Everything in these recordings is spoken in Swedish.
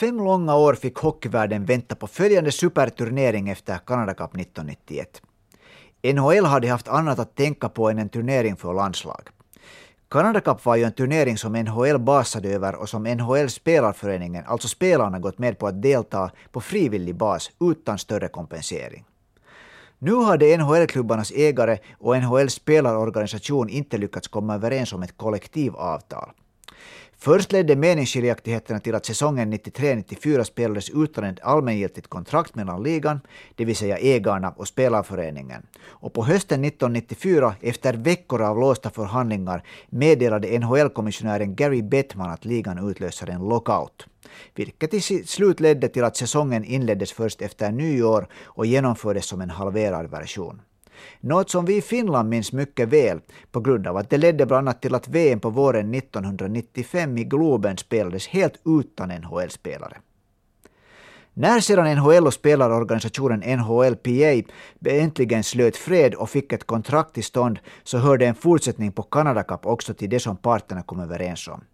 Fem långa år fick hockeyvärlden vänta på följande superturnering efter Canada Cup 1991. NHL hade haft annat att tänka på än en turnering för landslag. Canada Cup var ju en turnering som NHL basade över och som NHL spelarföreningen, alltså spelarna, gått med på att delta på frivillig bas utan större kompensering. Nu hade NHL-klubbarnas ägare och NHL-spelarorganisation inte lyckats komma överens om ett kollektivavtal. Först ledde meningsskiljaktigheterna till att säsongen 93-94 spelades utan ett allmängiltigt kontrakt mellan ligan, det vill säga ägarna och spelarföreningen. Och på hösten 1994, efter veckor av låsta förhandlingar, meddelade NHL-kommissionären Gary Bettman att ligan utlöser en lockout vilket i slut ledde till att säsongen inleddes först efter nyår och genomfördes som en halverad version. Något som vi i Finland minns mycket väl på grund av att det ledde bland annat till att VM på våren 1995 i Globen spelades helt utan NHL-spelare. När sedan NHL och spelarorganisationen NHLPA äntligen slöt fred och fick ett kontrakt till stånd så hörde en fortsättning på Canada Cup också till det som parterna kom överens om.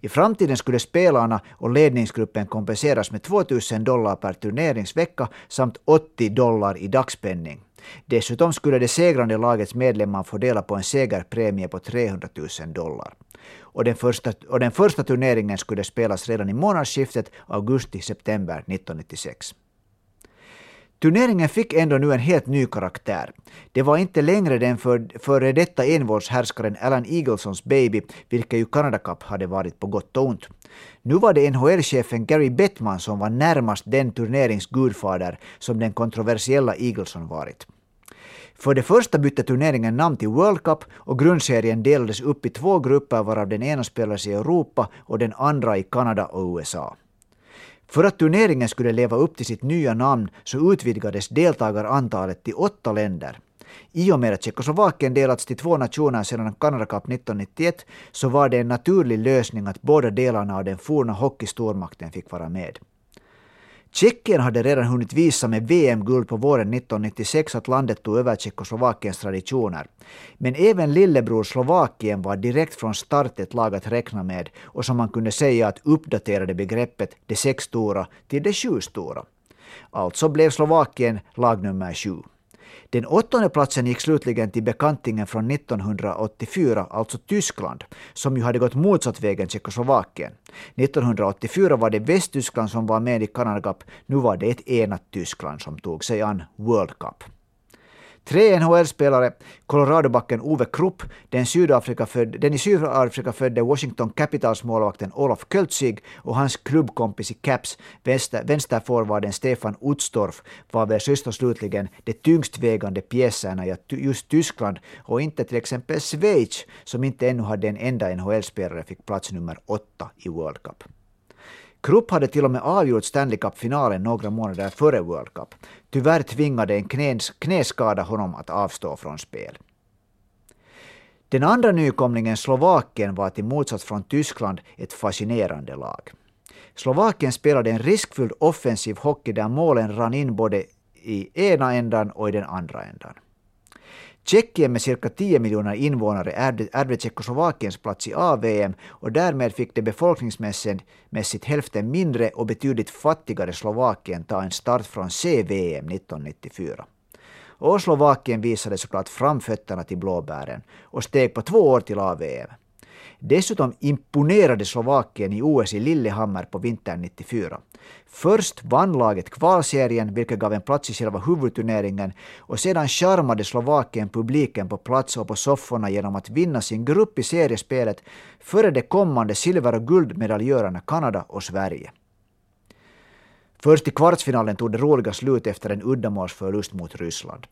I framtiden skulle spelarna och ledningsgruppen kompenseras med 2000 dollar per turneringsvecka samt 80 dollar i dagspenning. Dessutom skulle det segrande lagets medlemmar få dela på en segerpremie på 300 000 dollar. Och den, första, och den första turneringen skulle spelas redan i månadsskiftet augusti-september 1996. Turneringen fick ändå nu en helt ny karaktär. Det var inte längre den för, före detta envåldshärskaren Alan Eaglesons baby, vilket ju Canada Cup hade varit på gott och ont. Nu var det NHL-chefen Gary Bettman som var närmast den turneringsgudfader som den kontroversiella Eagleson varit. För det första bytte turneringen namn till World Cup och grundserien delades upp i två grupper varav den ena spelades i Europa och den andra i Kanada och USA. För att turneringen skulle leva upp till sitt nya namn så utvidgades deltagarantalet till åtta länder. I och med att Tjeckoslovakien delats till två nationer sedan Canada Cup 1991 så var det en naturlig lösning att båda delarna av den forna hockeystormakten fick vara med. Tjeckien hade redan hunnit visa med VM-guld på våren 1996 att landet tog över Tjeckoslovakiens traditioner. Men även lillebror Slovakien var direkt från start ett lag att räkna med och som man kunde säga att uppdaterade begreppet de sex stora till de sju stora. Alltså blev Slovakien lag nummer sju. Den åttonde platsen gick slutligen till bekantingen från 1984, alltså Tyskland, som ju hade gått motsatt väg än Tjeckoslovakien. 1984 var det Västtyskland som var med i Canada Cup, nu var det ett enat Tyskland som tog sig an World Cup. Tre NHL-spelare, Coloradobacken Ove Krupp, den, den i Sydafrika födde Washington Capitals-målvakten Olof Költzig och hans klubbkompis i Caps, vänster, vänsterforwarden Stefan Utstorff, var väl sist och slutligen de tyngst vägande pjäserna i just Tyskland och inte till exempel Schweiz, som inte ännu hade en enda NHL-spelare, fick plats nummer åtta i World Cup. Krupp hade till och med avgjort Stanley Cup-finalen några månader före World Cup. Tyvärr tvingade en knäs, knäskada honom att avstå från spel. Den andra nykomlingen, Slovakien, var till motsats från Tyskland ett fascinerande lag. Slovakien spelade en riskfylld offensiv hockey där målen rann in både i ena ändan och i den andra ändan. Tjeckien med cirka 10 miljoner invånare ärvde Tjeckoslovakiens plats i AVM och därmed fick det befolkningsmässigt hälften mindre och betydligt fattigare Slovakien ta en start från CVM 1994. Och Slovakien visade såklart framfötterna till blåbären och steg på två år till AVM. Dessutom imponerade Slovakien i OS i Lillehammer på vintern 94. Först vann laget kvalserien, vilket gav en plats i själva huvudturneringen, och sedan charmade Slovakien publiken på plats och på sofforna genom att vinna sin grupp i seriespelet före de kommande silver och guldmedaljörerna Kanada och Sverige. Först i kvartsfinalen tog det roliga slut efter en uddamålsförlust mot Ryssland.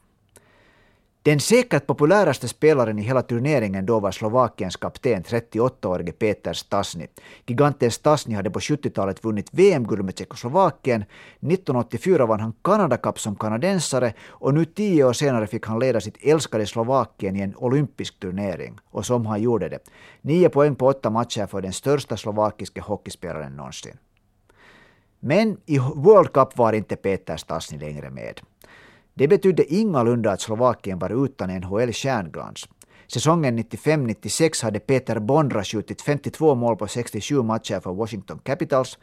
Den säkert populäraste spelaren i hela turneringen då var Slovakiens kapten, 38-årige Peter Stasny. Giganten Stasny hade på 70-talet vunnit VM-guld med Tjeckoslovakien. 1984 vann han Canada Cup som kanadensare och nu tio år senare fick han leda sitt älskade Slovakien i en olympisk turnering. Och som han gjorde det. Nio poäng på åtta matcher för den största slovakiske hockeyspelaren någonsin. Men i World Cup var inte Peter Stasny längre med. Det betydde ingalunda att Slovakien var utan NHL-stjärnglans. Säsongen 95-96 hade Peter Bondra skjutit 52 mål på 67 matcher för Washington Capitals.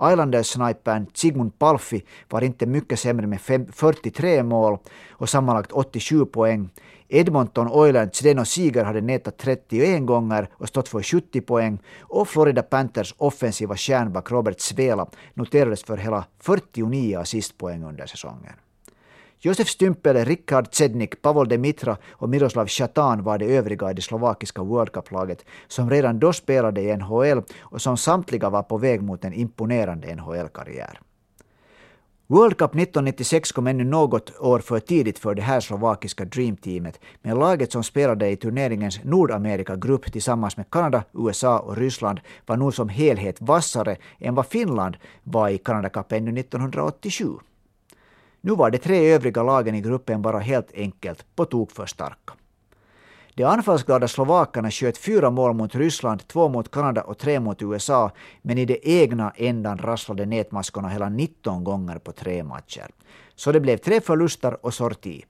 Islanders-snipern Sigmund Palfi var inte mycket sämre med 43 mål och sammanlagt 87 poäng. Edmonton Oilers Zdeno Seager hade nätat 31 gånger och stått för 70 poäng och Florida Panthers offensiva stjärnback Robert Svela noterades för hela 49 assistpoäng under säsongen. Josef Stympele, Rickard Cednik, Pavol Demitra och Miroslav Chatan var de övriga i det slovakiska World Cup-laget som redan då spelade i NHL och som samtliga var på väg mot en imponerande NHL-karriär. World Cup 1996 kom ännu något år för tidigt för det här slovakiska dreamteamet, men laget som spelade i turneringens Nordamerika-grupp tillsammans med Kanada, USA och Ryssland var nog som helhet vassare än vad Finland var i Canada Cup ännu 1987. Nu var de tre övriga lagen i gruppen bara helt enkelt på tok för starka. De anfallsglada slovakerna sköt fyra mål mot Ryssland, två mot Kanada och tre mot USA, men i det egna ändan rasslade nätmaskorna hela 19 gånger på tre matcher. Så det blev tre förluster och sorti.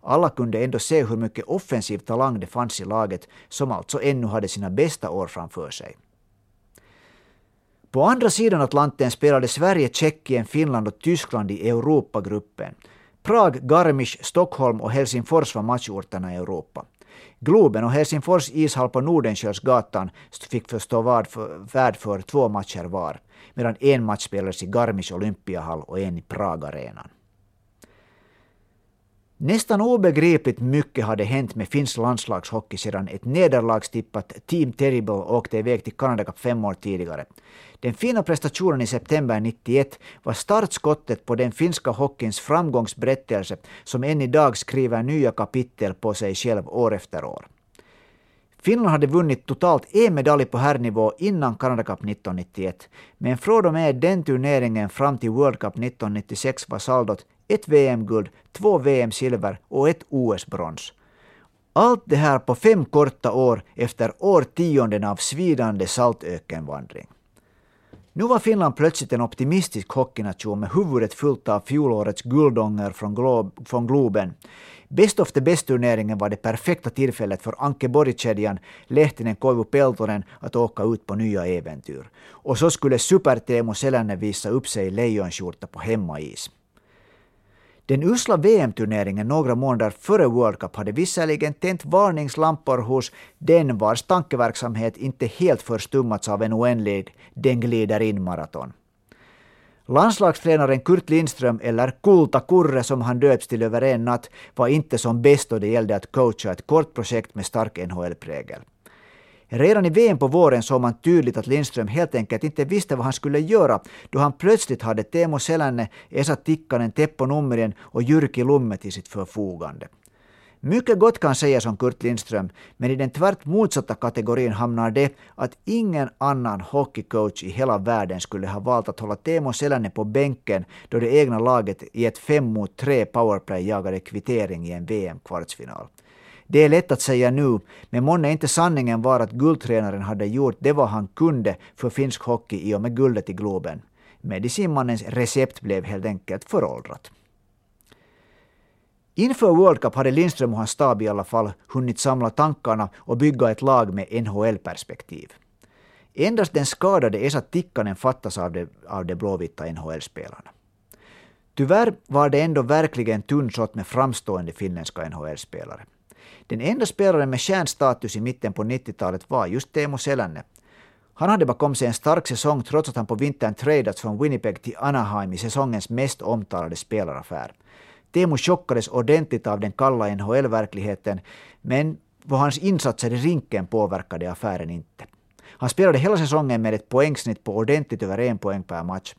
Alla kunde ändå se hur mycket offensiv talang det fanns i laget, som alltså ännu hade sina bästa år framför sig. På andra sidan Atlanten spelade Sverige, Tjeckien, Finland och Tyskland i Europagruppen. Prag, Garmisch, Stockholm och Helsingfors var matchorterna i Europa. Globen och Helsingfors ishall på Nordenskiöldsgatan fick förstå värd för, värd för två matcher var, medan en match spelades i Garmisch Olympiahall och en i Pragarenan. Nästan obegripligt mycket hade hänt med finsk landslagshockey sedan ett nederlagstippat Team Terrible åkte iväg till Canada Cup fem år tidigare. Den fina prestationen i september 91 var startskottet på den finska hockeyns framgångsberättelse som än idag skriver nya kapitel på sig själv år efter år. Finland hade vunnit totalt en medalj på herrnivå innan Canada Cup 1991, men från och med den turneringen fram till World Cup 1996 var saldot ett VM-guld, två VM-silver och ett OS-brons. Allt det här på fem korta år efter årtionden av svidande saltökenvandring. Nu var Finland plötsligt en optimistisk hockeynation med huvudet fullt av fjolårets guldånger från, Glo från Globen. Best of the Best-turneringen var det perfekta tillfället för Anke Borg-kedjan, Lehtinen, Koivu Peltonen att åka ut på nya äventyr. Och så skulle Super-Teemu Selänne visa upp sig i lejonskjorta på hemmais. Den usla VM-turneringen några månader före World Cup hade visserligen tänt varningslampor hos den vars tankeverksamhet inte helt förstummats av en oändlig den glider in-maraton. Landslagstränaren Kurt Lindström, eller Kulta Kurre som han döps till över en natt, var inte som bäst då det gällde att coacha ett kort projekt med stark NHL-prägel. Redan i VM på våren såg man tydligt att Lindström helt enkelt inte visste vad han skulle göra då han plötsligt hade Teemu Selänne, Esa Tikkanen, Teppo Numminen och Jyrki Lumme till sitt förfogande. Mycket gott kan sägas om Kurt Lindström, men i den tvärt motsatta kategorin hamnar det att ingen annan hockeycoach i hela världen skulle ha valt att hålla Teemu Selänne på bänken då det egna laget i ett 5 mot 3 powerplay jagade kvittering i en VM-kvartsfinal. Det är lätt att säga nu, men månne inte sanningen var att guldtränaren hade gjort det vad han kunde för finsk hockey i och med guldet i Globen. Medicinmannens recept blev helt enkelt föråldrat. Inför World Cup hade Lindström och hans stab i alla fall hunnit samla tankarna och bygga ett lag med NHL-perspektiv. Endast den skadade Esa Tikkanen fattas av de, av de blåvita NHL-spelarna. Tyvärr var det ändå verkligen tunnsått med framstående finländska NHL-spelare. Den enda spelaren med stjärnstatus i mitten på 90-talet var just Teemu Selänne. Han hade bakom sig en stark säsong trots att han på vintern tradats från Winnipeg till Anaheim i säsongens mest omtalade spelaraffär. Teemu chockades ordentligt av den kalla NHL-verkligheten, men vad hans insatser i rinken påverkade affären inte. Han spelade hela säsongen med ett poängsnitt på ordentligt över en poäng per match.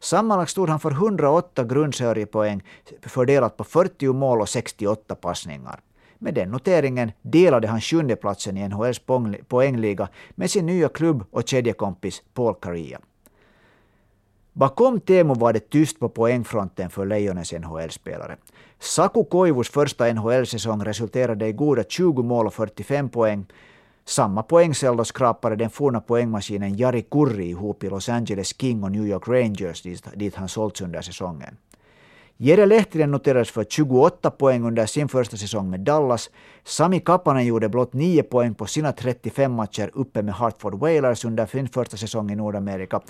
Sammanlagt stod han för 108 grundseriepoäng fördelat på 40 mål och 68 passningar. Med den noteringen delade han sjundeplatsen i NHLs poängliga med sin nya klubb och kedjekompis Paul Kariya. Bakom Teemu var det tyst på poängfronten för Lejonens NHL-spelare. Saku Koivus första NHL-säsong resulterade i goda 20 mål och 45 poäng. Samma poängcello skrapade den forna poängmaskinen Jari Kurri ihop i Los Angeles King och New York Rangers dit han sålts under säsongen. Jere Lehtinen noterades för 28 poäng under sin första säsong med Dallas. Sami Kapanen gjorde blott 9 poäng på sina 35 matcher uppe med Hartford Whalers under sin första säsong i Nordamerika.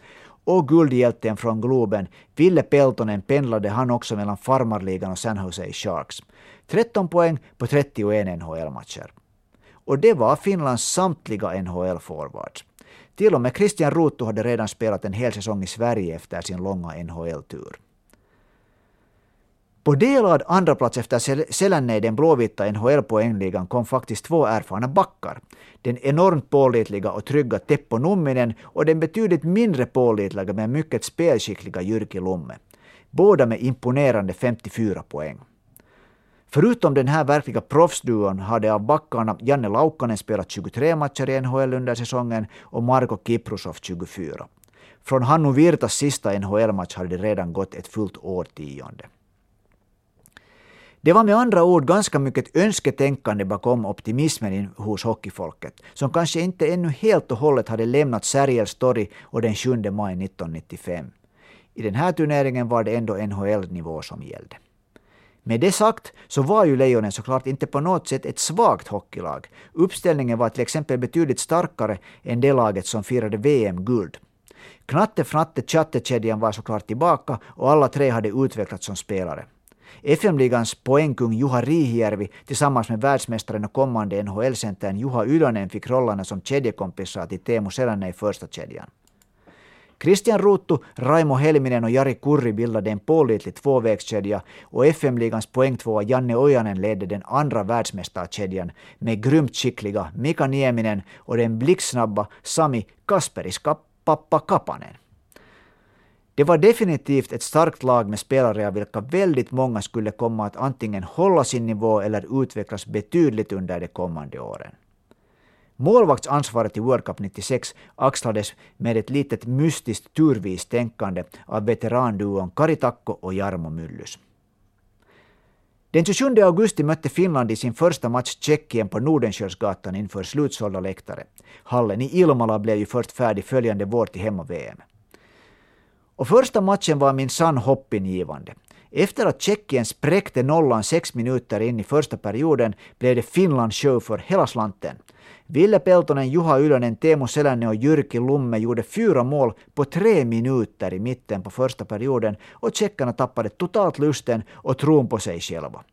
och guldhjälten från Globen, Ville Peltonen, pendlade han också mellan farmarligan och San Jose Sharks. 13 poäng på 31 NHL-matcher. Och det var Finlands samtliga NHL-forwards. Till och med Christian Ruutu hade redan spelat en hel säsong i Sverige efter sin långa NHL-tur. På delad andraplats efter Selänne i den blåvita NHL-poängligan kom faktiskt två erfarna backar. Den enormt pålitliga och trygga Teppo Numminen och den betydligt mindre pålitliga men mycket spelskickliga Jyrki Lumme. Båda med imponerande 54 poäng. Förutom den här verkliga proffsduon hade av backarna Janne Laukkanen spelat 23 matcher i NHL under säsongen och Marko Kiprusov 24. Från Hannu Virtas sista NHL-match hade det redan gått ett fullt årtionde. Det var med andra ord ganska mycket önsketänkande bakom optimismen hos hockeyfolket, som kanske inte ännu helt och hållet hade lämnat Sergels torg och den 7 maj 1995. I den här turneringen var det ändå NHL-nivå som gällde. Med det sagt så var ju Lejonen såklart inte på något sätt ett svagt hockeylag. Uppställningen var till exempel betydligt starkare än det laget som firade VM-guld. Knatte Fnatte Chattekedjan var såklart tillbaka och alla tre hade utvecklats som spelare. FM-ligans poängkung Juha Riihijärvi tillsammans med världsmästaren och kommande NHL-centern Juha Ylönen fick rollerna som kedjekompisar till Teemu Selänne i första kedjan. Christian Ruuttu, Raimo Helminen och Jari Kurri bildade en pålitlig tvåvägskedja och FM-ligans poängtvåa Janne Ojanen ledde den andra världsmästarkedjan med grymt skickliga Mika Nieminen och den blixtsnabba Sami Kasperis pappa Kapanen. Det var definitivt ett starkt lag med spelare av vilka väldigt många skulle komma att antingen hålla sin nivå eller utvecklas betydligt under de kommande åren. Målvaktsansvaret i World Cup 96 axlades med ett litet mystiskt turvis tänkande av veteranduon Kari Takko och Jarmo Myllys. Den 27 augusti mötte Finland i sin första match Tjeckien på Nordenskiöldsgatan inför slutsålda läktare. Hallen i Ilmala blev ju först färdig följande vår till hemma-VM. Och första matchen var minsann hoppingivande. Efter att Tjeckien spräckte nollan sex minuter in i första perioden blev det Finland show för hela slanten. Ville Peltonen, Juha Ylönen, Teemu Selänne och Jyrki Lumme gjorde fyra mål på tre minuter i mitten på första perioden och tjeckarna tappade totalt lusten och tron på sig själva.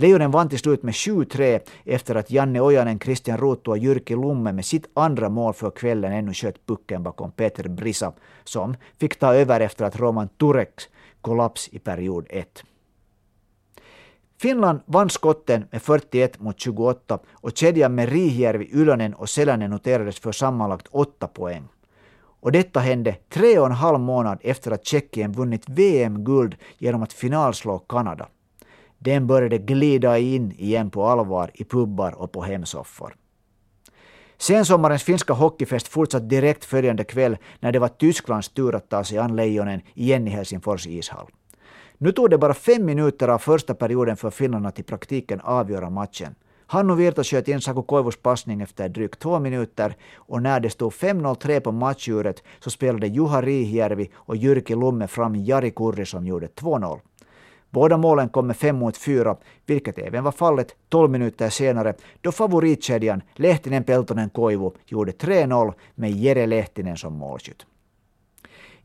Lejonen vann till slut med 7-3 efter att Janne Ojanen, Christian Ruuttu och Jyrki Lumme med sitt andra mål för kvällen ännu sköt pucken bakom Peter Brisa, som fick ta över efter att Roman Tureks kollaps i period 1. Finland vann skotten med 41 mot 28 och kedjan med Rihjärvi, Ylönen och Selänen noterades för sammanlagt 8 poäng. Och detta hände tre och en halv månad efter att Tjeckien vunnit VM-guld genom att finalslå Kanada. Den började glida in igen på allvar i pubbar och på hemsoffor. Sensommarens finska hockeyfest fortsatte direkt följande kväll när det var Tysklands tur att ta sig an Lejonen igen i Helsingfors ishall. Nu tog det bara fem minuter av första perioden för finnarna att i praktiken avgöra matchen. Hannu Virta sköt in Saku Koivus passning efter drygt två minuter och när det stod 5-0-3 på matchuret så spelade Juha Riihjärvi och Jyrki Lumme fram Jari Kurri som gjorde 2-0. Båda målen kom med 5 mot 4, vilket även var fallet 12 minuter senare då favoritkedjan Lehtinen, Peltonen, Koivu gjorde 3-0 med Jere Lehtinen som målskytt.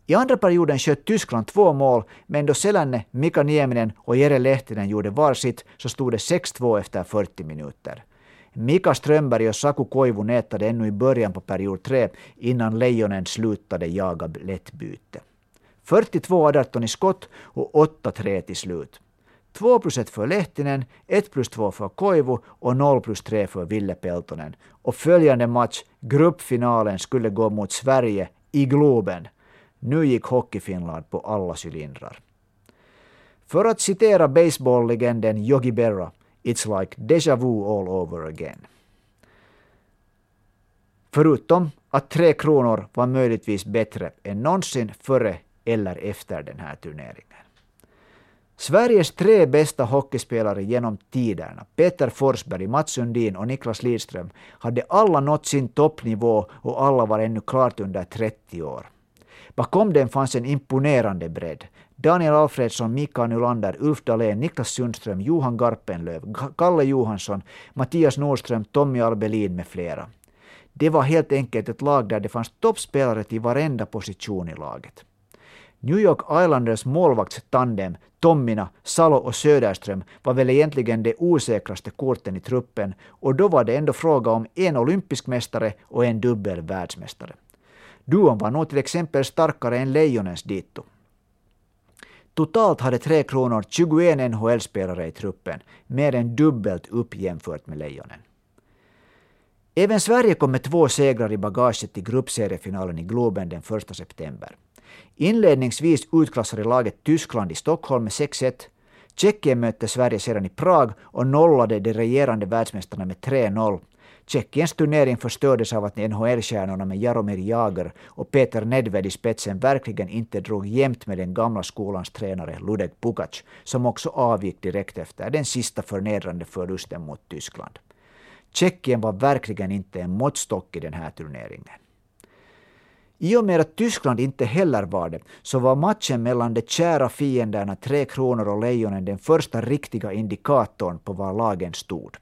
I andra perioden sköt Tyskland två mål, men då Selänne, Mika Nieminen och Jere Lehtinen gjorde varsitt så stod det 6-2 efter 40 minuter. Mika Strömberg och Saku Koivu nätade ännu i början på period 3 innan Lejonen slutade jaga lättbyte. 42-18 i skott och 8-3 till slut. 2 plus 1 för Lehtinen, 1 plus 2 för Koivu och 0 plus 3 för Ville Peltonen. Och följande match, gruppfinalen, skulle gå mot Sverige i Globen. Nu gick Hockeyfinland på alla cylindrar. För att citera baseballlegenden Yogi Berra, it's like déjà vu all over again. Förutom att Tre Kronor var möjligtvis bättre än någonsin före eller efter den här turneringen. Sveriges tre bästa hockeyspelare genom tiderna, Peter Forsberg, Mats Sundin och Niklas Lidström, hade alla nått sin toppnivå och alla var ännu klart under 30 år. Bakom den fanns en imponerande bredd. Daniel Alfredsson, Mikael Nylander, Ulf Dahlén, Niklas Sundström, Johan Garpenlöv, Kalle Johansson, Mattias Nordström, Tommy Albelin med flera. Det var helt enkelt ett lag där det fanns toppspelare till varenda position i laget. New York Islanders målvaktstandem Tommina, Salo och Söderström var väl egentligen de osäkraste korten i truppen och då var det ändå fråga om en olympisk mästare och en dubbel världsmästare. Duon var nog till exempel starkare än Lejonens dito. Totalt hade Tre Kronor 21 NHL-spelare i truppen, mer än dubbelt upp jämfört med Lejonen. Även Sverige kom med två segrar i bagaget till gruppseriefinalen i Globen den 1 september. Inledningsvis utklassade laget Tyskland i Stockholm med 6-1. Tjeckien mötte Sverige sedan i Prag och nollade de regerande världsmästarna med 3-0. Tjeckiens turnering förstördes av att NHL-stjärnorna med Jaromir Jagr och Peter Nedved i spetsen verkligen inte drog jämnt med den gamla skolans tränare Ludek Pukac, som också avgick direkt efter den sista förnedrande förlusten mot Tyskland. Tjeckien var verkligen inte en måttstock i den här turneringen. I och med att Tyskland inte heller var det, så var matchen mellan de kära fienderna Tre Kronor och Lejonen den första riktiga indikatorn på var lagen stod.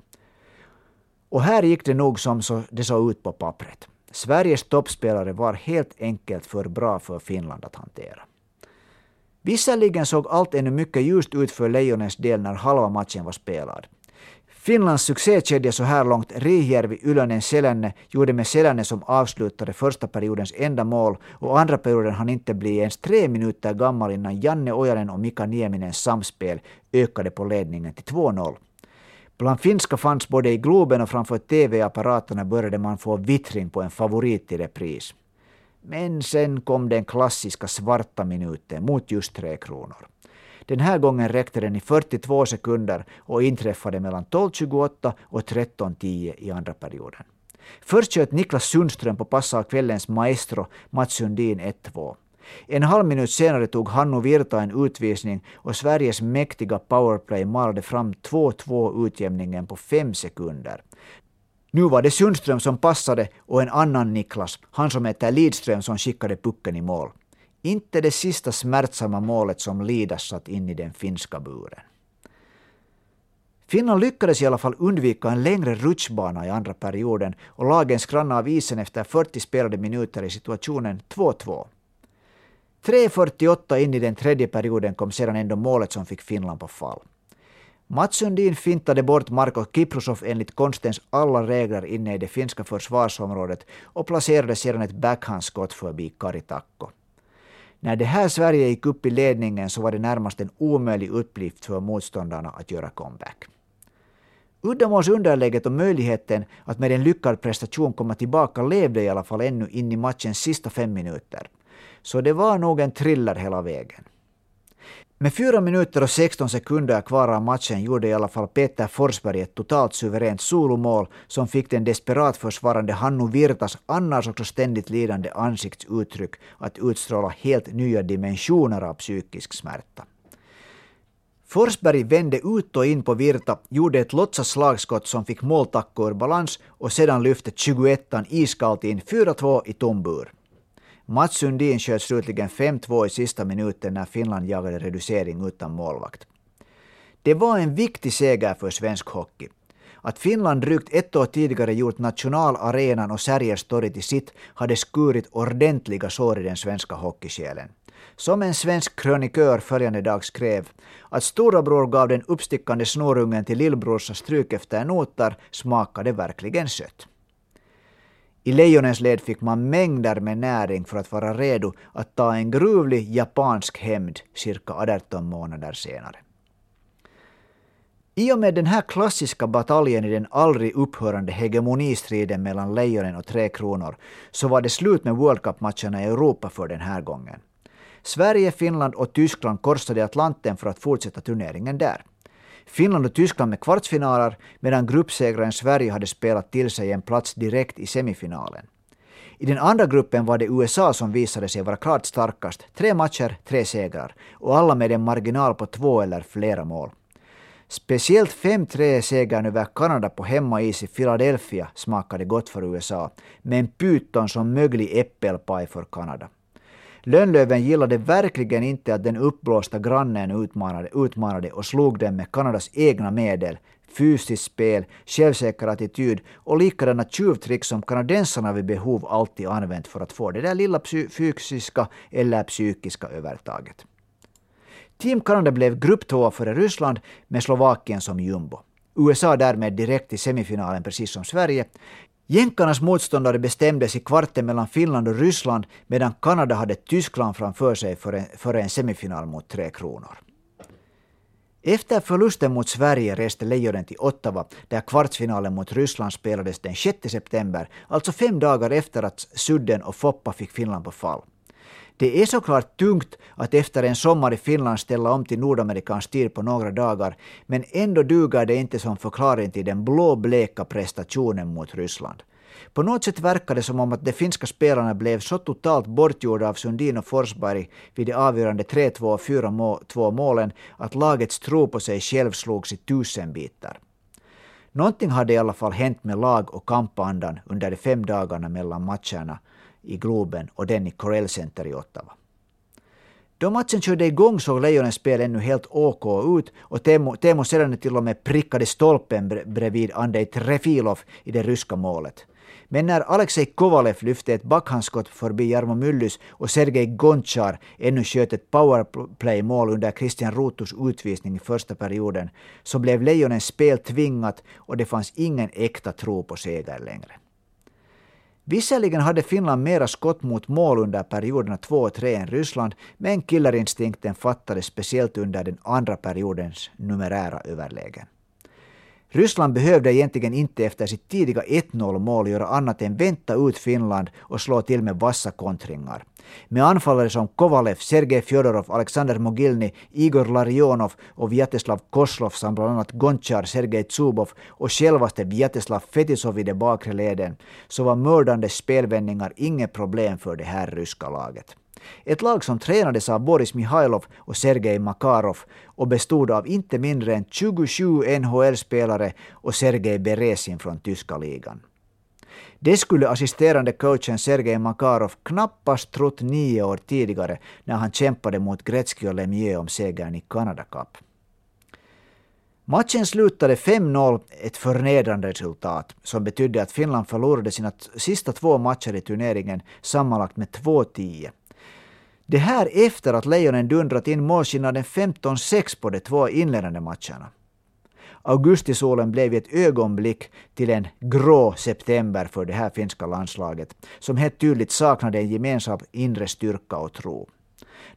Och här gick det nog som så det såg ut på pappret. Sveriges toppspelare var helt enkelt för bra för Finland att hantera. Visserligen såg allt ännu mycket ljust ut för Lejonens del när halva matchen var spelad. Finlands succékedja så här långt, Rihjärvi, Ylönen, Selänne, gjorde med Selänne som avslutade första periodens enda mål och andra perioden hann inte bli ens tre minuter gammal innan Janne Ojanen och Mika Nieminens samspel ökade på ledningen till 2-0. Bland finska fans både i Globen och framför TV-apparaterna började man få vittring på en favorit i repris. Men sen kom den klassiska svarta minuten mot just Tre Kronor. Den här gången räckte den i 42 sekunder och inträffade mellan 12.28 och 13.10 i andra perioden. Först sköt Niklas Sundström på pass av kvällens maestro Mats Sundin 1-2. En halv minut senare tog Hannu Virta en utvisning och Sveriges mäktiga powerplay malde fram 2-2 utjämningen på fem sekunder. Nu var det Sundström som passade och en annan Niklas, han som heter Lidström, som skickade pucken i mål. Inte det sista smärtsamma målet som Lidas satt in i den finska buren. Finland lyckades i alla fall undvika en längre rutschbana i andra perioden och lagen skrannade av isen efter 40 spelade minuter i situationen 2-2. 3.48 in i den tredje perioden kom sedan ändå målet som fick Finland på fall. Mats Sundin fintade bort Marko Kiprusov enligt konstens alla regler inne i det finska försvarsområdet och placerade sedan ett backhandskott förbi Kari Takko. När det här Sverige gick upp i ledningen så var det närmast en omöjlig uppgift för motståndarna att göra comeback. Uddamålsunderlägget och möjligheten att med en lyckad prestation komma tillbaka levde i alla fall ännu in i matchens sista fem minuter. Så det var nog en thriller hela vägen. Med fyra minuter och 16 sekunder kvar av matchen gjorde i alla fall Peter Forsberg ett totalt suveränt solomål som fick den desperat försvarande Hannu Virtas annars också ständigt lidande ansiktsuttryck att utstråla helt nya dimensioner av psykisk smärta. Forsberg vände ut och in på Virta, gjorde ett låtsas slagskott som fick måltacko ur balans och sedan lyfte 21an iskallt in 4-2 i tom bur. Mats Sundin sköt slutligen 5-2 i sista minuten när Finland jagade reducering utan målvakt. Det var en viktig seger för svensk hockey. Att Finland drygt ett år tidigare gjort nationalarenan och Sergels torg till sitt hade skurit ordentliga sår i den svenska hockeysjälen. Som en svensk krönikör följande dag skrev att storebror gav den uppstickande snorungen till lillbrorsa stryk efter notar smakade verkligen sött. I lejonens led fick man mängder med näring för att vara redo att ta en gruvlig japansk hämnd cirka 18 månader senare. I och med den här klassiska bataljen i den aldrig upphörande hegemonistriden mellan Lejonen och Tre Kronor så var det slut med World Cup-matcherna i Europa för den här gången. Sverige, Finland och Tyskland korsade Atlanten för att fortsätta turneringen där. Finland och Tyskland med kvartsfinaler, medan gruppsegraren Sverige hade spelat till sig en plats direkt i semifinalen. I den andra gruppen var det USA som visade sig vara klart starkast. Tre matcher, tre segrar. Och alla med en marginal på två eller flera mål. Speciellt 5-3-segern över Kanada på hemmais i Philadelphia smakade gott för USA, med en pyton som möglig äppelpaj för Kanada. Lönnlöven gillade verkligen inte att den uppblåsta grannen utmanade, utmanade och slog dem med Kanadas egna medel, fysiskt spel, självsäker attityd och likadana tjuvtrick som kanadensarna vid behov alltid använt för att få det där lilla fysiska eller psykiska övertaget. Team Kanada blev grupptvåa före Ryssland med Slovakien som jumbo. USA därmed direkt i semifinalen precis som Sverige. Jänkarnas motståndare bestämdes i kvarten mellan Finland och Ryssland medan Kanada hade Tyskland framför sig före en, för en semifinal mot Tre Kronor. Efter förlusten mot Sverige reste Lejonen till Ottawa där kvartsfinalen mot Ryssland spelades den 6 september, alltså fem dagar efter att Sudden och Foppa fick Finland på fall. Det är såklart tungt att efter en sommar i Finland ställa om till nordamerikansk tid på några dagar, men ändå duger det inte som förklaring till den blåbleka prestationen mot Ryssland. På något sätt verkar det som om att de finska spelarna blev så totalt bortgjorda av Sundin och Forsberg vid de avgörande 3-2 och 4-2 målen att lagets tro på sig själv slogs i tusen bitar. Någonting hade i alla fall hänt med lag och kampandan under de fem dagarna mellan matcherna i Globen och den i Corell Center i Ottawa. Då matchen körde igång såg Lejonens spel ännu helt OK ut och Teemu, Teemu Selänne till och med prickade stolpen bredvid Andrei Trefilov i det ryska målet. Men när Alexej Kovalev lyfte ett backhandskott förbi Jarmo Myllys och Sergej Gonchar ännu sköt ett powerplay-mål under Christian Rutus utvisning i första perioden så blev Lejonens spel tvingat och det fanns ingen äkta tro på seger längre. Visserligen hade Finland mera skott mot mål under perioderna 2 och 3 än Ryssland, men killerinstinkten fattades speciellt under den andra periodens numerära överlägen. Ryssland behövde egentligen inte efter sitt tidiga 1-0 mål göra annat än vänta ut Finland och slå till med vassa kontringar. Med anfallare som Kovalev, Sergej Fjodorov, Alexander Mogilny, Igor Larionov och Vyacheslav Koslov samt bland annat Gonchar, Sergej Zubov och självaste Vyacheslav Fetisov i de bakre leden så var mördande spelvändningar inget problem för det här ryska laget. Ett lag som tränades av Boris Mihailov och Sergej Makarov och bestod av inte mindre än 27 NHL-spelare och Sergej Beresin från tyska ligan. Det skulle assisterande coachen Sergej Makarov knappast trott nio år tidigare när han kämpade mot Gretzky och Lemieux om segern i Canada Cup. Matchen slutade 5-0, ett förnedrande resultat som betydde att Finland förlorade sina sista två matcher i turneringen sammanlagt med 2-10. Det här efter att Lejonen dundrat in målskillnaden 15-6 på de två inledande matcherna. Augustisolen blev i ett ögonblick till en grå september för det här finska landslaget, som helt tydligt saknade en gemensam inre styrka och tro.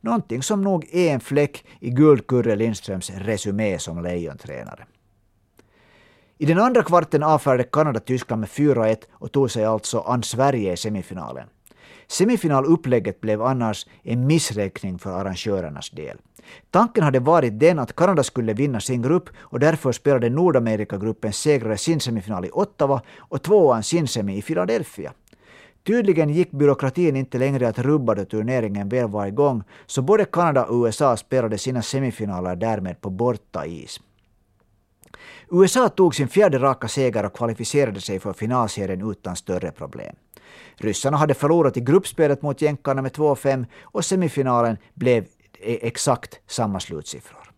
Någonting som nog är en fläck i Guldkurre Lindströms resumé som lejontränare. I den andra kvarten avfärdade Kanada Tyskland med 4-1 och tog sig alltså an Sverige i semifinalen. Semifinalupplägget blev annars en missräkning för arrangörernas del. Tanken hade varit den att Kanada skulle vinna sin grupp och därför spelade Nordamerikagruppens segrare sin semifinal i Ottawa och tvåan sin semi i Philadelphia. Tydligen gick byråkratin inte längre att rubba då turneringen väl var igång, så både Kanada och USA spelade sina semifinaler därmed på borta is. USA tog sin fjärde raka seger och kvalificerade sig för finalserien utan större problem. Ryssarna hade förlorat i gruppspelet mot jänkarna med 2-5 och semifinalen blev e- exakt samma slutsiffror.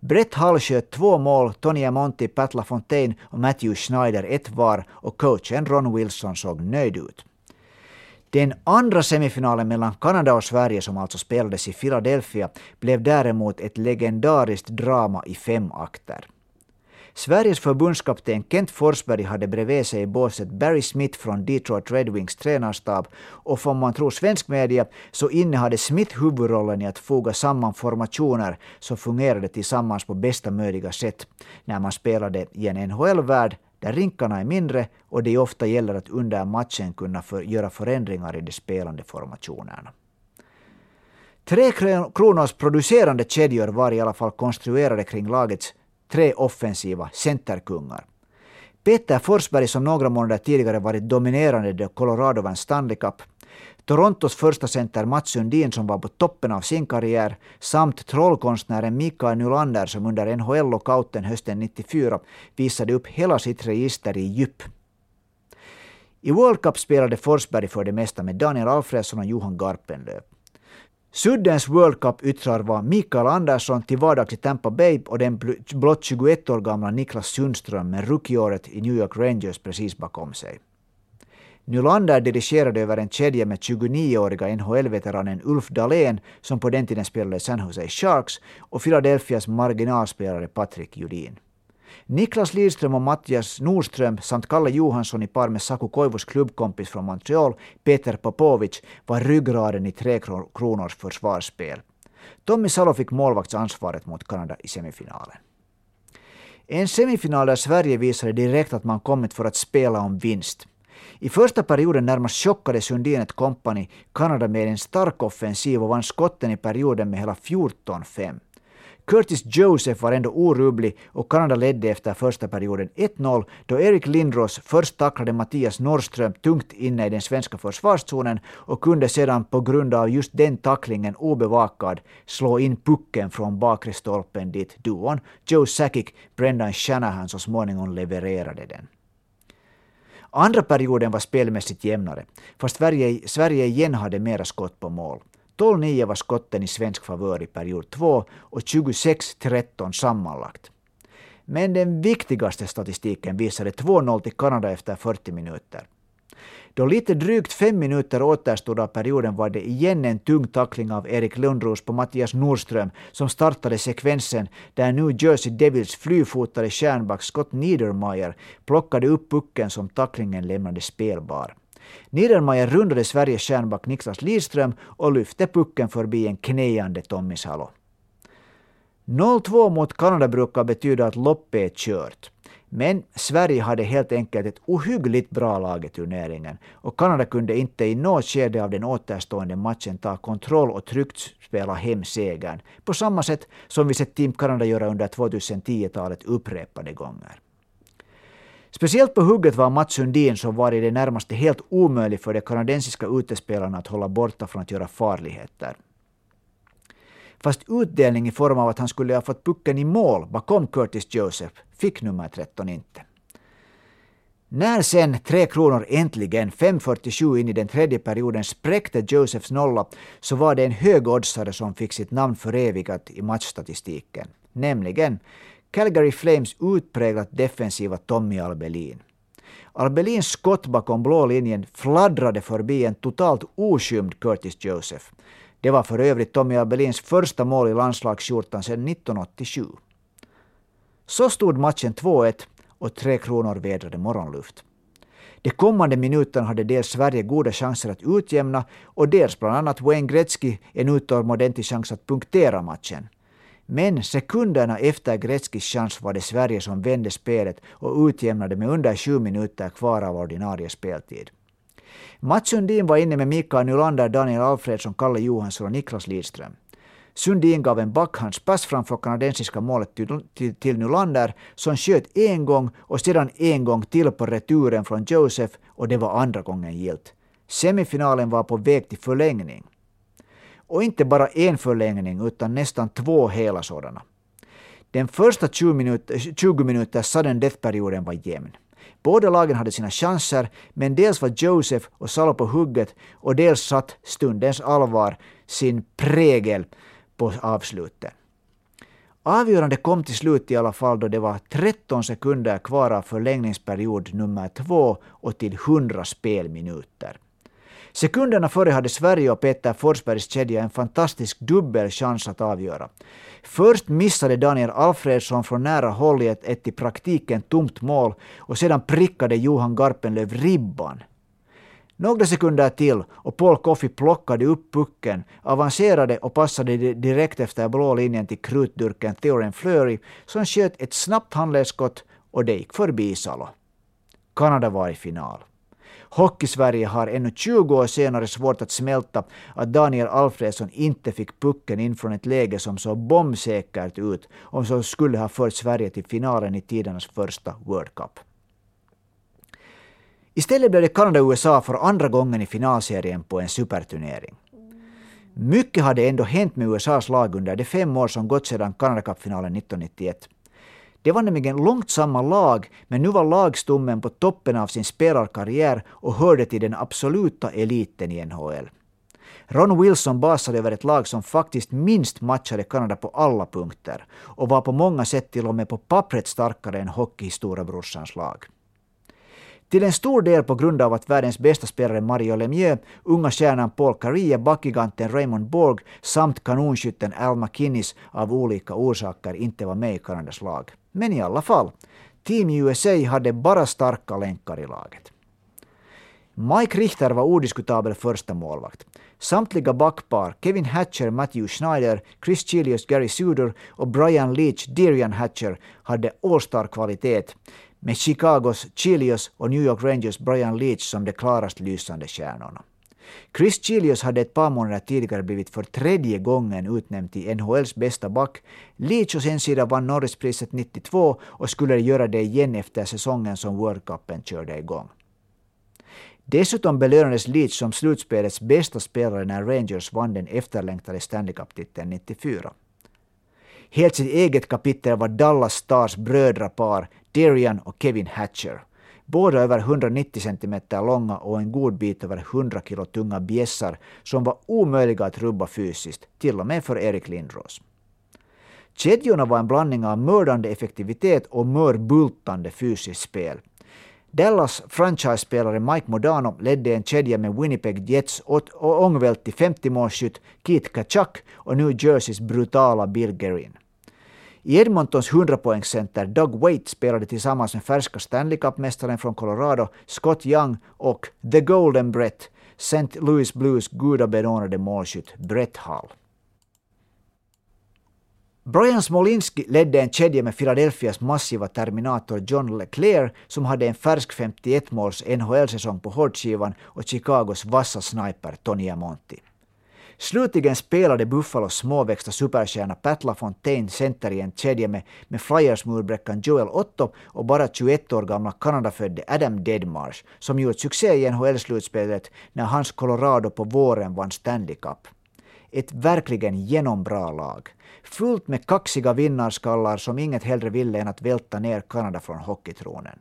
Brett Hall sköt två mål, Tony Amonti, Pat LaFontaine och Matthew Schneider ett var och coachen Ron Wilson såg nöjd ut. Den andra semifinalen mellan Kanada och Sverige som alltså spelades i Philadelphia blev däremot ett legendariskt drama i fem akter. Sveriges förbundskapten Kent Forsberg hade bredvid sig i båset Barry Smith från Detroit Red Wings tränarstab och får man tro svensk media så innehade Smith huvudrollen i att foga samman formationer som fungerade tillsammans på bästa möjliga sätt när man spelade i en NHL-värld där rinkarna är mindre och det ofta gäller att under matchen kunna för, göra förändringar i de spelande formationerna. Tre Kronors producerande kedjor var i alla fall konstruerade kring lagets tre offensiva centerkungar. Peter Forsberg som några månader tidigare varit dominerande i Colorado vann Stanley Cup. Torontos första center Mats Sundin som var på toppen av sin karriär samt trollkonstnären Mikael Nylander som under NHL-lockouten hösten 94 visade upp hela sitt register i djup. I World Cup spelade Forsberg för det mesta med Daniel Alfredsson och Johan Garpenlöv. Suddens World Cup-yttrar var Mikael Andersson till vardags i Tampa Bay och den blott 21 år gamla Niklas Sundström med rookieåret i New York Rangers precis bakom sig. Nylander dirigerade över en kedja med 29-åriga NHL-veteranen Ulf Dahlén som på den tiden spelade San Jose Sharks och Philadelphias marginalspelare Patrik Judin. Niklas Lidström och Mattias Nordström samt Kalle Johansson i par med Saku Koivus klubbkompis från Montreal, Peter Popovic, var ryggraden i Tre Kronors försvarsspel. Tommy Salo fick målvaktsansvaret mot Kanada i semifinalen. En semifinal där Sverige visade direkt att man kommit för att spela om vinst. I första perioden närmast chockade Sundin ett kompani Kanada med en stark offensiv och vann skotten i perioden med hela 14-5. Curtis Joseph var ändå orubblig och Kanada ledde efter första perioden 1-0 då Erik Lindros först tacklade Mattias Norrström tungt inne i den svenska försvarszonen och kunde sedan på grund av just den tacklingen obevakad slå in pucken från bakre stolpen dit duon Joe Sakic, Brendan Shanahan så småningom levererade den. Andra perioden var spelmässigt jämnare, fast Sverige, Sverige igen hade mera skott på mål. 12-9 var skotten i svensk favör i period 2 och 26-13 sammanlagt. Men den viktigaste statistiken visade 2-0 till Kanada efter 40 minuter. Då lite drygt fem minuter återstod av perioden var det igen en tung tackling av Erik Lundros på Mattias Nordström som startade sekvensen där New Jersey Devils flyfotade stjärnback Scott Niedermayer plockade upp pucken som tacklingen lämnade spelbar. Niedermayer rundade Sveriges stjärnback Niklas Lidström och lyfte pucken förbi en knäande Tommy Salo. 0-2 mot Kanada brukar betyda att loppet är kört. Men Sverige hade helt enkelt ett ohyggligt bra lag i turneringen och Kanada kunde inte i något skede av den återstående matchen ta kontroll och tryggt spela hem segern, på samma sätt som vi sett Team Kanada göra under 2010-talet upprepade gånger. Speciellt på hugget var Mats Sundin som var i det närmaste helt omöjlig för de kanadensiska utespelarna att hålla borta från att göra farligheter. Fast utdelning i form av att han skulle ha fått pucken i mål bakom Curtis Joseph fick nummer 13 inte. När sen Tre Kronor äntligen 5.47 in i den tredje perioden spräckte Josephs nolla så var det en högoddsare som fick sitt namn förevigat i matchstatistiken, nämligen Calgary Flames utpräglat defensiva Tommy Albelin. Albelins skott bakom blå linjen fladdrade förbi en totalt oskymd Curtis Joseph. Det var för övrigt Tommy Albelins första mål i landslagsskjortan sedan 1987. Så stod matchen 2-1 och Tre Kronor vädrade morgonluft. De kommande minuterna hade dels Sverige goda chanser att utjämna och dels bland annat Wayne Gretzky en utomordentlig chans att punktera matchen. Men sekunderna efter Gretzkys chans var det Sverige som vände spelet och utjämnade med under sju minuter kvar av ordinarie speltid. Mats Sundin var inne med Mikael Nylander, Daniel Alfredsson, Kalle Johansson och Niklas Lidström. Sundin gav en backhandspass framför kanadensiska målet till, till, till Nylander som sköt en gång och sedan en gång till på returen från Josef och det var andra gången gilt. Semifinalen var på väg till förlängning. Och inte bara en förlängning utan nästan två hela sådana. Den första 20-minuters 20 minuter sudden death-perioden var jämn. Båda lagen hade sina chanser, men dels var Joseph och Salo på hugget och dels satt stundens allvar sin prägel på avslutet. Avgörande kom till slut i alla fall då det var 13 sekunder kvar av förlängningsperiod nummer två och till 100 spelminuter. Sekunderna före hade Sverige och Peter Forsbergs kedja en fantastisk dubbelchans att avgöra. Först missade Daniel Alfredsson från nära håll i ett, ett i praktiken tomt mål och sedan prickade Johan Garpenlöv ribban. Några sekunder till och Paul Coffey plockade upp pucken, avancerade och passade direkt efter blå linjen till krutdurken Theoren Fleury som sköt ett snabbt handledsskott och det gick förbi Salo. Kanada var i final. Hockeysverige har ännu 20 år senare svårt att smälta att Daniel Alfredsson inte fick pucken in från ett läge som såg bombsäkert ut och som skulle ha fört Sverige till finalen i tidernas första World Cup. Istället blev det Kanada-USA för andra gången i finalserien på en superturnering. Mycket hade ändå hänt med USAs lag under de fem år som gått sedan Canada Cup-finalen 1991. Det var nämligen långt samma lag, men nu var lagstommen på toppen av sin spelarkarriär och hörde till den absoluta eliten i NHL. Ron Wilson basade över ett lag som faktiskt minst matchade Kanada på alla punkter och var på många sätt till och med på pappret starkare än hockeystorebrorsans lag. Till en stor del på grund av att världens bästa spelare Mario Lemieux, unga stjärnan Paul Carrier, backgiganten Raymond Borg samt kanonskytten Al McKinnis av olika orsaker inte var med i Kanadas lag. Men i alla fall, Team USA hade bara starka länkar i laget. Mike Richter var odiskutabel första målvakt. Samtliga backpar, Kevin Hatcher, Matthew Schneider, Chris Chilius, Gary Suder och Brian Leach, Darian Hatcher hade all-star kvalitet med Chicagos Chilius och New York Rangers Brian Leach som de klarast lysande stjärnorna. Chris Chilius hade ett par månader tidigare blivit för tredje gången utnämnd till NHLs bästa back. Leach och sin sida vann Norrispriset 92 och skulle göra det igen efter säsongen som World Cupen körde igång. Dessutom belönades Leach som slutspelets bästa spelare när Rangers vann den efterlängtade Stanley Cup-titeln 94. Helt sitt eget kapitel var Dallas Stars brödrapar Darian och Kevin Hatcher. Båda över 190 cm långa och en god bit över 100 kilo tunga bjässar som var omöjliga att rubba fysiskt, till och med för Erik Lindros. Kedjorna var en blandning av mördande effektivitet och mörbultande fysiskt spel. Dallas franchise-spelare Mike Modano ledde en kedja med Winnipeg Jets och ångvält till 50-målsskytt Keith Kachak och New Jerseys brutala Bill Guerin. I Edmontons 100-poängscenter Doug Waite spelade tillsammans med färska Stanley Cup-mästaren från Colorado Scott Young och The Golden Brett, St. Louis Blues gudabenådade målskytt Brett Hall. Brian Smolinski ledde en kedja med Philadelphias massiva terminator John LeClaire som hade en färsk 51 måls NHL-säsong på hårdskivan och Chicagos vassa sniper Tony Amonti. Slutligen spelade Buffalos småväxta superstjärna Pat LaFontaine center i en kedja med, med Flyers-murbräckan Joel Otto och bara 21 år gamla Kanadafödde Adam Deadmarsh som gjort succé i NHL-slutspelet när hans Colorado på våren vann Stanley Cup. Ett verkligen genombra lag. Fullt med kaxiga vinnarskallar som inget hellre ville än att välta ner Kanada från hockeytronen.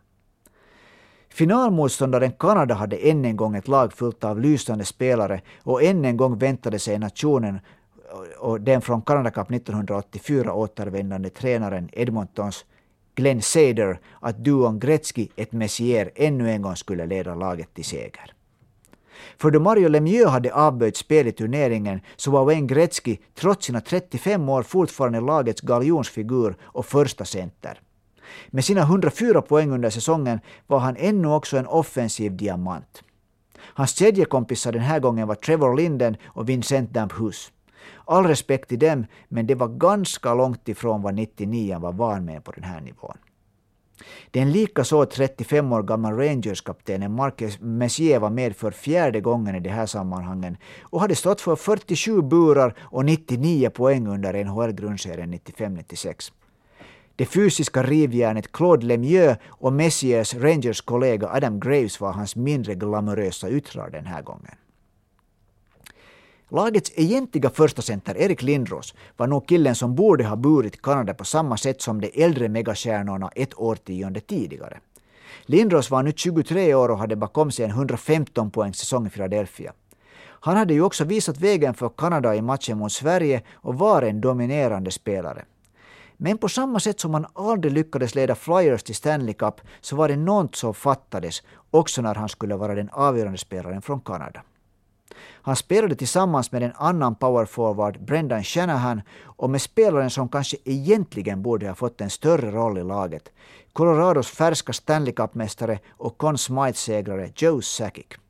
Finalmotståndaren Kanada hade än en gång ett lag fullt av lysande spelare och än en gång väntade sig nationen och den från Canada Cup 1984 återvändande tränaren Edmontons Glenn Sader att duon Gretzky ett Messier ännu en gång skulle leda laget till seger. För då Mario Lemieux hade avböjt spel i turneringen så var Wayne Gretzky trots sina 35 år fortfarande lagets galjonsfigur och första center. Med sina 104 poäng under säsongen var han ännu också en offensiv diamant. Hans kedjekompisar den här gången var Trevor Linden och Vincent Damphus. All respekt till dem, men det var ganska långt ifrån vad 99 var van med på den här nivån. Den likaså 35 år gamla Rangers-kaptenen Marcus Messier var med för fjärde gången i de här sammanhangen och hade stått för 47 burar och 99 poäng under NHL-grundserien 95-96. Det fysiska rivjärnet Claude Lemieux och Messiers Rangers kollega Adam Graves var hans mindre glamorösa yttrar den här gången. Lagets egentliga första center Erik Lindros var nog killen som borde ha burit Kanada på samma sätt som de äldre megastjärnorna ett årtionde tidigare. Lindros var nu 23 år och hade bakom sig en 115 poängs säsong i Philadelphia. Han hade ju också visat vägen för Kanada i matchen mot Sverige och var en dominerande spelare. Men på samma sätt som han aldrig lyckades leda Flyers till Stanley Cup så var det något som fattades också när han skulle vara den avgörande spelaren från Kanada. Han spelade tillsammans med en annan powerforward, Brendan Shanahan, och med spelaren som kanske egentligen borde ha fått en större roll i laget, Colorados färska Stanley Cup-mästare och Conn Smythe-segrare Joe Sakic.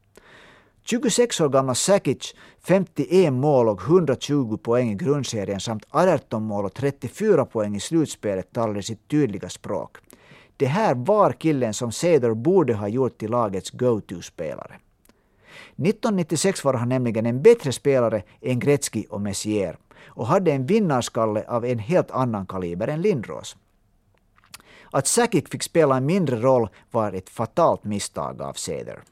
26 år gamla Sakic, 51 mål och 120 poäng i grundserien samt 18 mål och 34 poäng i slutspelet talade sitt tydliga språk. Det här var killen som Cedar borde ha gjort till lagets go-to-spelare. 1996 var han nämligen en bättre spelare än Gretzky och Messier och hade en vinnarskalle av en helt annan kaliber än Lindros. Att Sakic fick spela en mindre roll var ett fatalt misstag av Ceder.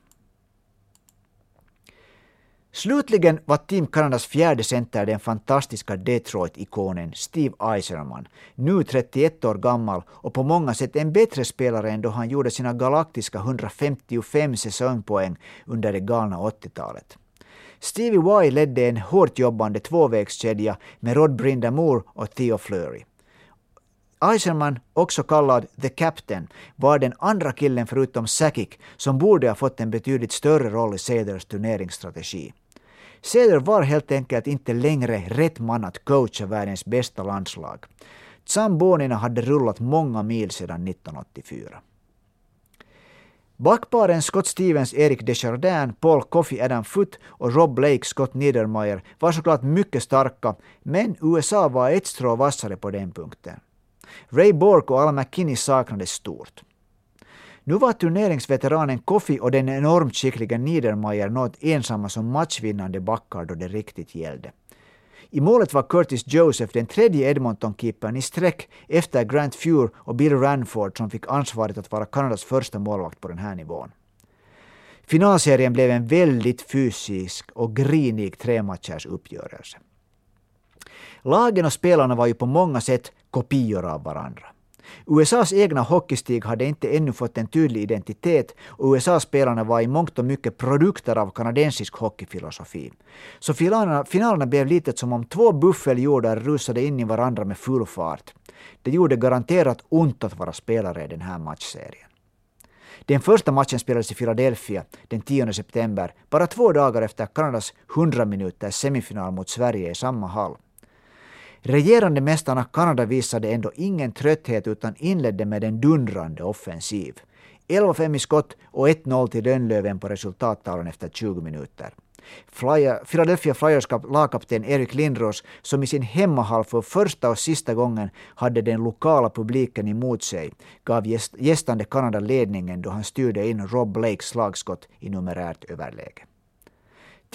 Slutligen var Team Kanadas fjärde center den fantastiska Detroit-ikonen Steve Eiserman, nu 31 år gammal och på många sätt en bättre spelare än då han gjorde sina galaktiska 155 säsongpoäng under det galna 80-talet. Stevie Y ledde en hårt jobbande tvåvägskedja med Rod Brindamore och Theo Fleury. Eisenman, också kallad The Captain, var den andra killen förutom Sakic som borde ha fått en betydligt större roll i Cedars turneringsstrategi. Seder var helt enkelt inte längre rätt man att coacha världens bästa landslag. Zambonina hade rullat många mil sedan 1984. Backparen Scott Stevens, Erik Desjardins, Paul Coffey, Adam Foote och Rob Blake, Scott Niedermayer var såklart mycket starka, men USA var ett strå vassare på den punkten. Ray Bork och Al McKinney saknades stort. Nu var turneringsveteranen Kofi och den enormt skickliga Niedermayer något ensamma som matchvinnande backar då det riktigt gällde. I målet var Curtis Joseph den tredje Edmonton-keepern i sträck efter Grant Fuhr och Bill Ranford som fick ansvaret att vara Kanadas första målvakt på den här nivån. Finalserien blev en väldigt fysisk och grinig trematchers uppgörelse. Lagen och spelarna var ju på många sätt kopior av varandra. USAs egna hockeystig hade inte ännu fått en tydlig identitet och USA-spelarna var i mångt och mycket produkter av kanadensisk hockeyfilosofi. Så finalerna, finalerna blev lite som om två buffeljordar rusade in i varandra med full fart. Det gjorde garanterat ont att vara spelare i den här matchserien. Den första matchen spelades i Philadelphia den 10 september, bara två dagar efter Kanadas 100 minuters semifinal mot Sverige i samma hall. Regerande mästarna Kanada visade ändå ingen trötthet utan inledde med en dundrande offensiv. 11-5 i skott och 1-0 till Rönnlöven på resultattavlan efter 20 minuter. Flyer, Philadelphia Flyers lagkapten Erik Lindros, som i sin hemmahall för första och sista gången hade den lokala publiken emot sig, gav gästande Kanada ledningen då han styrde in Rob Blakes slagskott i numerärt överläge.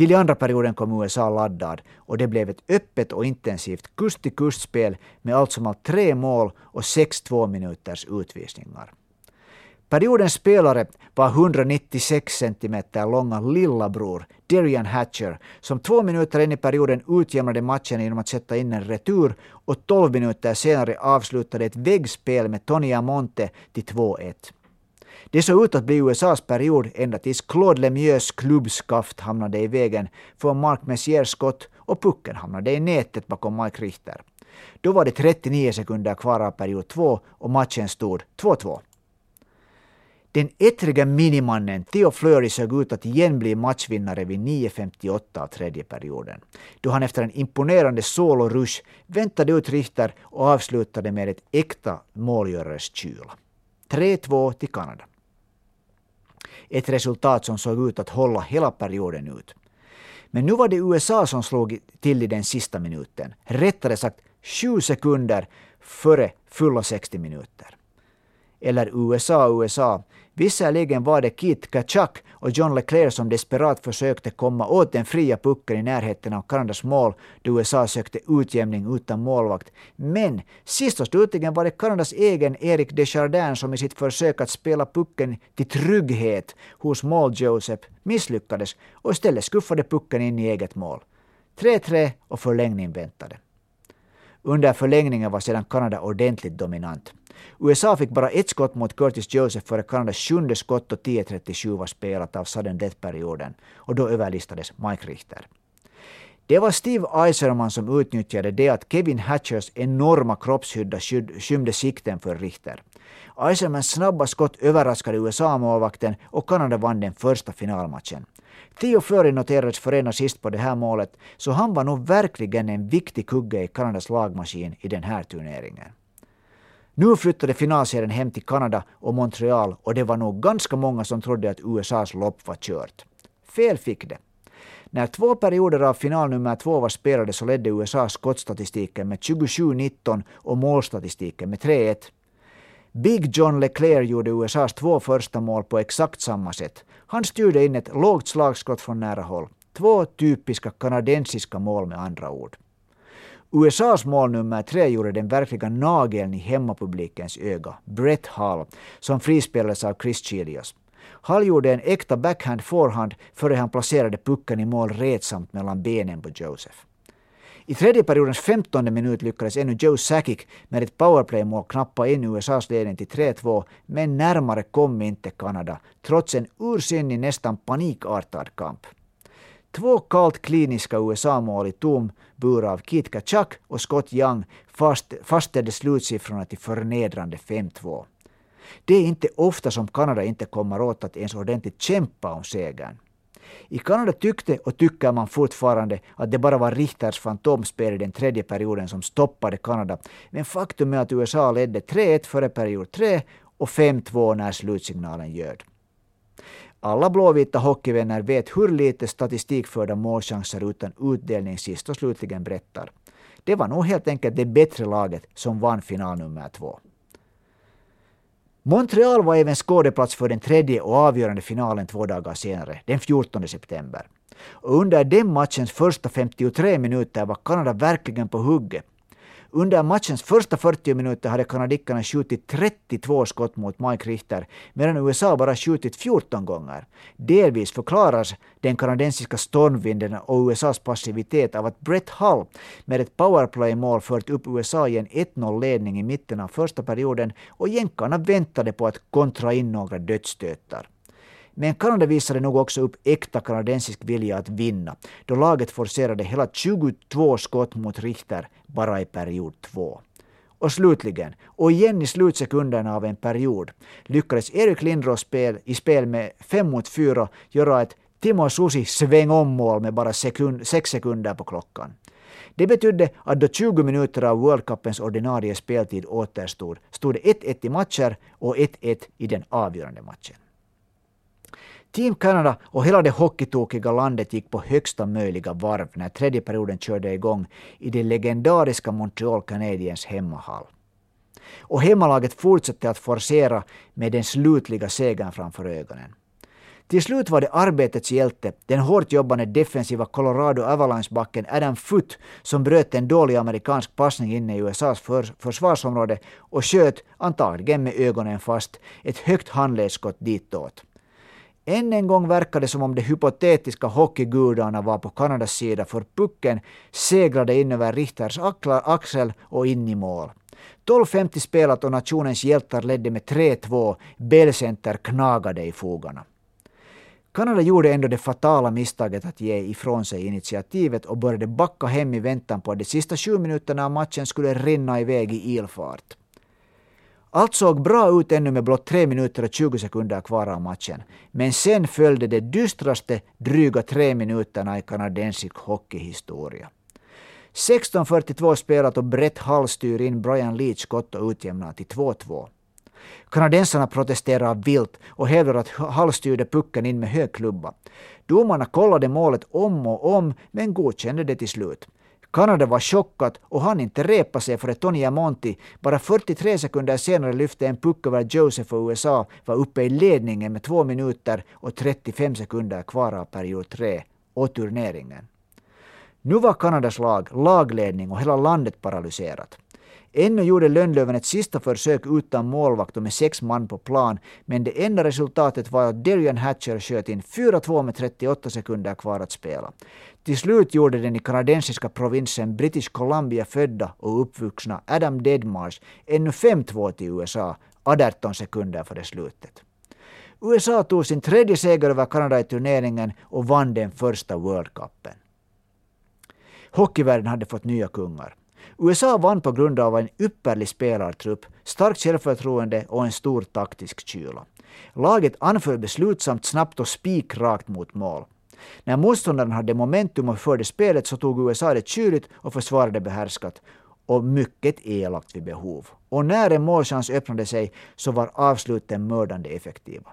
Till i andra perioden kom USA laddad och det blev ett öppet och intensivt kust-till-kust-spel med allt som allt tre mål och sex tvåminuters utvisningar. Periodens spelare var 196 cm långa lillabror Darian Hatcher som två minuter in i perioden utjämnade matchen genom att sätta in en retur och 12 minuter senare avslutade ett väggspel med Tony Amonte till 2-1. Det såg ut att bli USAs period ända tills Claude Lemieux klubbskaft hamnade i vägen för Mark Messiers skott och pucken hamnade i nätet bakom Mike Richter. Då var det 39 sekunder kvar av period 2 och matchen stod 2-2. Den ettriga minimannen Theo Fleury såg ut att igen bli matchvinnare vid 9.58 av tredje perioden. Då han efter en imponerande solo-rush väntade ut Richter och avslutade med ett äkta målgörares 3-2 till Kanada. Ett resultat som såg ut att hålla hela perioden ut. Men nu var det USA som slog till i den sista minuten. Rättare sagt sju sekunder före fulla 60 minuter. Eller USA, USA. Visserligen var det Kit Kachak och John Leclerc som desperat försökte komma åt den fria pucken i närheten av Kanadas mål då USA sökte utjämning utan målvakt. Men sist och slutligen var det Kanadas egen Erik Desjardins som i sitt försök att spela pucken till trygghet hos mål Joseph misslyckades och istället skuffade pucken in i eget mål. 3-3 och förlängning väntade. Under förlängningen var sedan Kanada ordentligt dominant. USA fick bara ett skott mot Curtis Joseph före Kanadas sjunde skott och 10.37 var spelat av sudden death-perioden och då överlistades Mike Richter. Det var Steve Eiserman som utnyttjade det att Kevin Hatchers enorma kroppshydda skymde sikten för Richter. Eisermans snabba skott överraskade USA-målvakten och Kanada vann den första finalmatchen. Theo Fleury noterades för en assist på det här målet, så han var nog verkligen en viktig kugge i Kanadas lagmaskin i den här turneringen. Nu flyttade finalserien hem till Kanada och Montreal och det var nog ganska många som trodde att USAs lopp var kört. Fel fick det. När två perioder av final nummer två var spelade så ledde USA skottstatistiken med 27-19 och målstatistiken med 3-1. Big John Leclerc gjorde USAs två första mål på exakt samma sätt. Han styrde in ett lågt slagskott från nära håll. Två typiska kanadensiska mål med andra ord. USAs mål nummer tre gjorde den verkliga nageln i hemmapublikens öga, Brett Hall, som frispelades av Chris Chilios. Hall gjorde en äkta backhand forehand före han placerade pucken i mål retsamt mellan benen på Joseph. I tredje periodens femtonde minut lyckades ännu Joe Sakic med ett powerplay-mål knappa in USAs ledning till 3-2, men närmare kom inte Kanada, trots en ursinnig nästan panikartad kamp. Två kallt kliniska USA-mål i tom bur av Kit Kachak och Scott Young fast, fastställde slutsiffrorna till förnedrande 5-2. Det är inte ofta som Kanada inte kommer åt att ens ordentligt kämpa om segern. I Kanada tyckte och tycker man fortfarande att det bara var Richters fantomspel i den tredje perioden som stoppade Kanada. Men faktum är att USA ledde 3-1 före period 3 och 5-2 när slutsignalen ljöd. Alla blåvita hockeyvänner vet hur lite statistikförda målchanser utan utdelning sist och slutligen berättar. Det var nog helt enkelt det bättre laget som vann final nummer två. Montreal var även skådeplats för den tredje och avgörande finalen två dagar senare, den 14 september. Och under den matchens första 53 minuter var Kanada verkligen på hugget under matchens första 40 minuter hade kanadickarna skjutit 32 skott mot Mike Richter, medan USA bara skjutit 14 gånger. Delvis förklaras den kanadensiska stormvinden och USAs passivitet av att Brett Hull med ett powerplay-mål fört upp USA i en 1-0-ledning i mitten av första perioden och jänkarna väntade på att kontra in några dödsstötar. Men Kanada visade nog också upp äkta kanadensisk vilja att vinna, då laget forcerade hela 22 skott mot Richter bara i period 2. Och slutligen, och igen i slutsekunderna av en period, lyckades Erik Lindros spel, i spel med 5 mot 4 göra ett Timo Susi sväng om mål med bara 6 sekunder på klockan. Det betydde att då 20 minuter av World Cupens ordinarie speltid återstod, stod det 1-1 i matcher och 1-1 i den avgörande matchen. Team Canada och hela det hockeytokiga landet gick på högsta möjliga varv när tredje perioden körde igång i det legendariska Montreal Canadiens hemmahall. Och hemmalaget fortsatte att forcera med den slutliga segern framför ögonen. Till slut var det arbetets hjälte, den hårt jobbande defensiva Colorado Avalanche-backen Adam Foote som bröt en dålig amerikansk passning inne i USAs för försvarsområde och sköt, antagligen med ögonen fast, ett högt handledsskott ditåt. Än en gång verkar det som om de hypotetiska hockeygudarna var på Kanadas sida för pucken seglade in över Richters axel och in i mål. 12.50 spelat och nationens hjältar ledde med 3-2. Bellcenter knagade i fogarna. Kanada gjorde ändå det fatala misstaget att ge ifrån sig initiativet och började backa hem i väntan på att de sista sju minuterna av matchen skulle rinna iväg i ilfart. Allt såg bra ut ännu med blott 3 minuter och 20 sekunder kvar av matchen. Men sen följde de dystraste dryga tre minuterna i kanadensisk hockeyhistoria. 16.42 spelat och Brett Hall styr in Brian Leach skott och utjämnar till 2-2. Kanadensarna protesterar vilt och hävdar att Hall styrde pucken in med hög klubba. Domarna kollade målet om och om men godkände det till slut. Kanada var chockat och hann inte repa sig för att Tony Amonti bara 43 sekunder senare lyfte en puck över Joseph och USA var uppe i ledningen med 2 minuter och 35 sekunder kvar av period 3 och turneringen. Nu var Kanadas lag, lagledning och hela landet paralyserat. Ännu gjorde Lönnlöven ett sista försök utan målvakt och med sex man på plan, men det enda resultatet var att Darian Hatcher sköt in 4-2 med 38 sekunder kvar att spela. Till slut gjorde den i kanadensiska provinsen British Columbia födda och uppvuxna Adam Deadmarsh ännu 5-2 till USA, 18 sekunder före slutet. USA tog sin tredje seger över Kanada i turneringen och vann den första World Cupen. Hockeyvärlden hade fått nya kungar. USA vann på grund av en ypperlig spelartrupp, starkt självförtroende och en stor taktisk kyla. Laget anföll beslutsamt, snabbt och spikrakt mot mål. När motståndaren hade momentum och förde spelet så tog USA det kyligt och försvarade behärskat och mycket elakt vid behov. Och när en målchans öppnade sig så var avsluten mördande effektiva.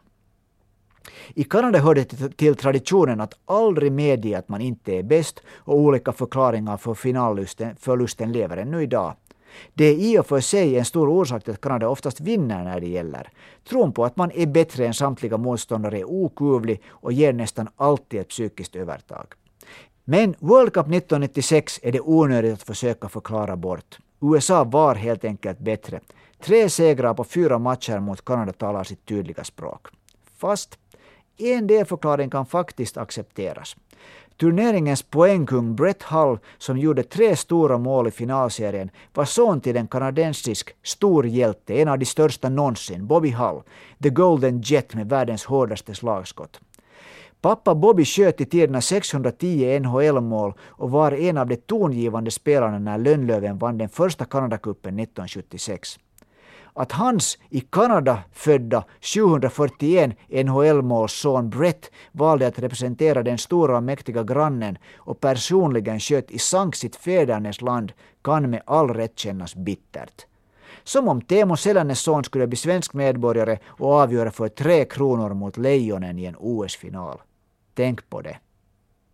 I Kanada hör det till traditionen att aldrig medge att man inte är bäst och olika förklaringar för finalförlusten lever ännu idag. Det är i och för sig en stor orsak till att Kanada oftast vinner när det gäller. Tron på att man är bättre än samtliga motståndare är okuvlig och ger nästan alltid ett psykiskt övertag. Men World Cup 1996 är det onödigt att försöka förklara bort. USA var helt enkelt bättre. Tre segrar på fyra matcher mot Kanada talar sitt tydliga språk. Fast en delförklaring kan faktiskt accepteras. Turneringens poängkung Brett Hull, som gjorde tre stora mål i finalserien, var son till en kanadensisk storhjälte, en av de största någonsin, Bobby Hull, the Golden Jet med världens hårdaste slagskott. Pappa Bobby sköt i tiderna 610 NHL-mål och var en av de tongivande spelarna när Lönnlöven vann den första Kanadakuppen 1976. Att hans i Kanada födda 741 NHL-målsson Brett valde att representera den stora och mäktiga grannen och personligen sköt i sank sitt fädernesland kan med all rätt kännas bittert. Som om Teemu Selännes son skulle bli svensk medborgare och avgöra för tre kronor mot Lejonen i en OS-final. Tänk på det.